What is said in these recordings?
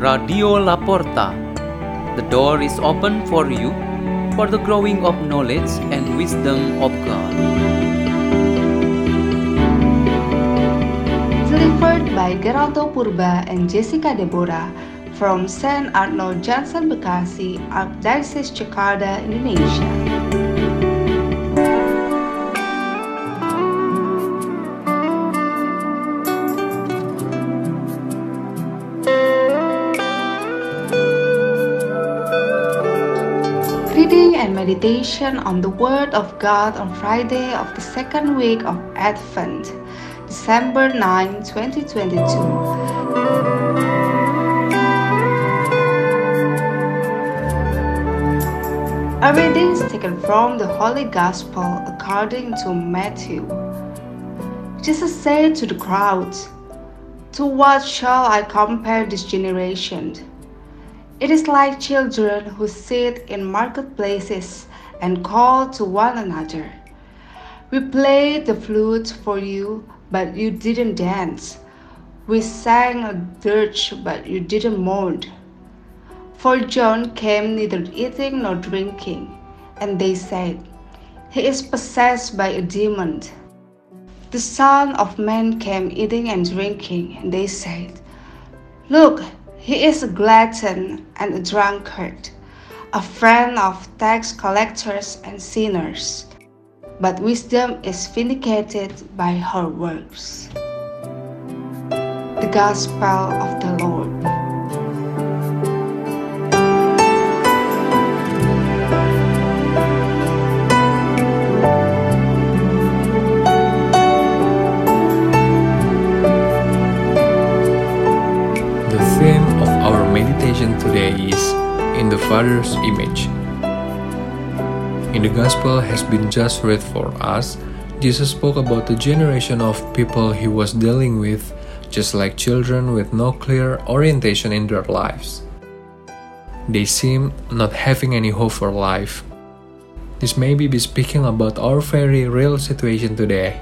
Radio Laporta. The door is open for you for the growing of knowledge and wisdom of God. Delivered by Geraldo Purba and Jessica Deborah from St. Arnold Johnson Bekasi, Archdiocese Jakarta, Indonesia. Reading and meditation on the Word of God on Friday of the second week of Advent, December 9, 2022. A reading is taken from the Holy Gospel according to Matthew. Jesus said to the crowd, To what shall I compare this generation? It is like children who sit in marketplaces and call to one another. We played the flute for you, but you didn't dance. We sang a dirge, but you didn't mourn. For John came neither eating nor drinking, and they said, He is possessed by a demon. The Son of Man came eating and drinking, and they said, Look, he is a glutton and a drunkard, a friend of tax collectors and sinners. But wisdom is vindicated by her works. The Gospel of the Lord. In the Father's Image. In the Gospel has been just read for us, Jesus spoke about the generation of people he was dealing with, just like children with no clear orientation in their lives. They seem not having any hope for life. This may be speaking about our very real situation today.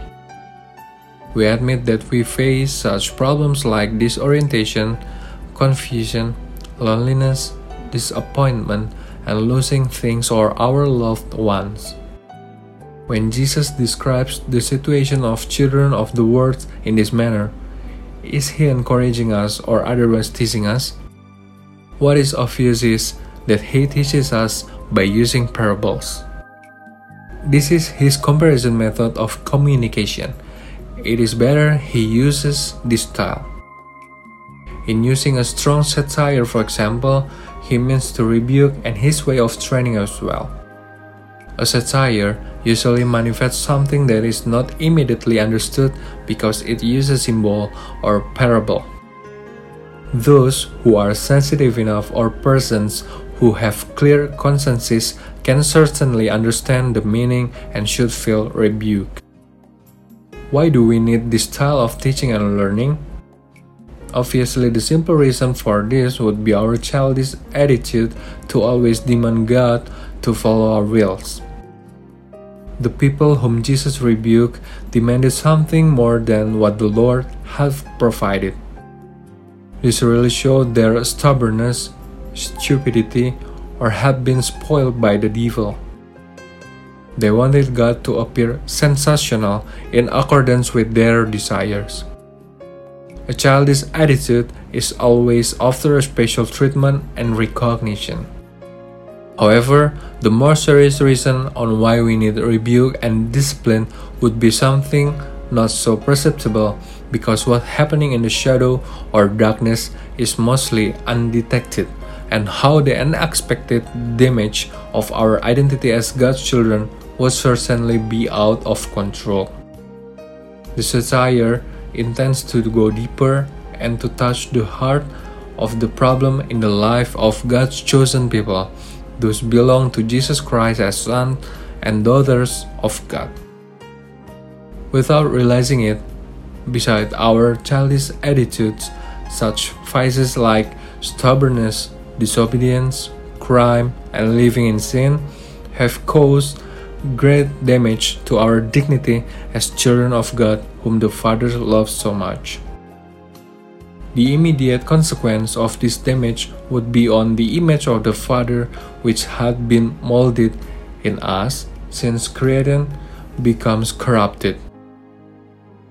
We admit that we face such problems like disorientation, confusion, loneliness, disappointment, and losing things or our loved ones. When Jesus describes the situation of children of the world in this manner, is he encouraging us or otherwise teasing us? What is obvious is that he teaches us by using parables. This is his comparison method of communication. It is better he uses this style. In using a strong satire, for example, he means to rebuke and his way of training as well. A satire usually manifests something that is not immediately understood because it uses symbol or parable. Those who are sensitive enough or persons who have clear consciences can certainly understand the meaning and should feel rebuked. Why do we need this style of teaching and learning? Obviously, the simple reason for this would be our childish attitude to always demand God to follow our wills. The people whom Jesus rebuked demanded something more than what the Lord had provided. This really showed their stubbornness, stupidity, or had been spoiled by the devil. They wanted God to appear sensational in accordance with their desires. A childish attitude is always after a special treatment and recognition. However, the more serious reason on why we need rebuke and discipline would be something not so perceptible because what's happening in the shadow or darkness is mostly undetected and how the unexpected damage of our identity as God's children would certainly be out of control. The satire intends to go deeper and to touch the heart of the problem in the life of God's chosen people, those belong to Jesus Christ as sons and daughters of God. Without realizing it, beside our childish attitudes, such vices like stubbornness, disobedience, crime, and living in sin have caused great damage to our dignity as children of God whom the Father loves so much. the immediate consequence of this damage would be on the image of the Father which had been molded in us since creation becomes corrupted.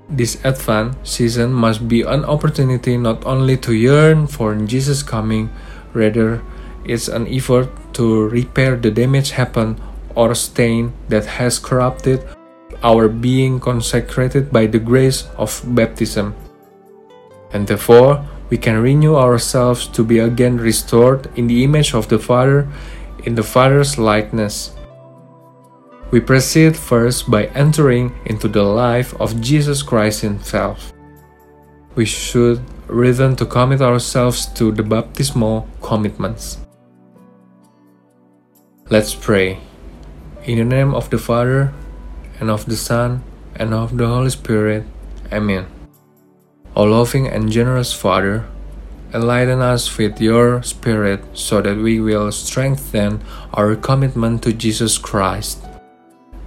This Advent season must be an opportunity not only to yearn for Jesus' coming, rather, it's an effort to repair the damage happened or stain that has corrupted our being consecrated by the grace of baptism. And therefore, we can renew ourselves to be again restored in the image of the Father, in the Father's likeness. We proceed first by entering into the life of Jesus Christ Himself. We should return to commit ourselves to the baptismal commitments. Let's pray. In the name of the Father, and of the Son, and of the Holy Spirit. Amen. O loving and generous Father, enlighten us with your Spirit so that we will strengthen our commitment to Jesus Christ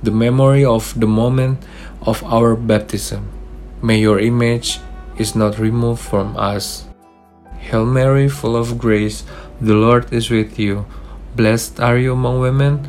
the memory of the moment of our baptism. May your image is not removed from us. Hail Mary, full of grace, the Lord is with you. Blessed are you among women,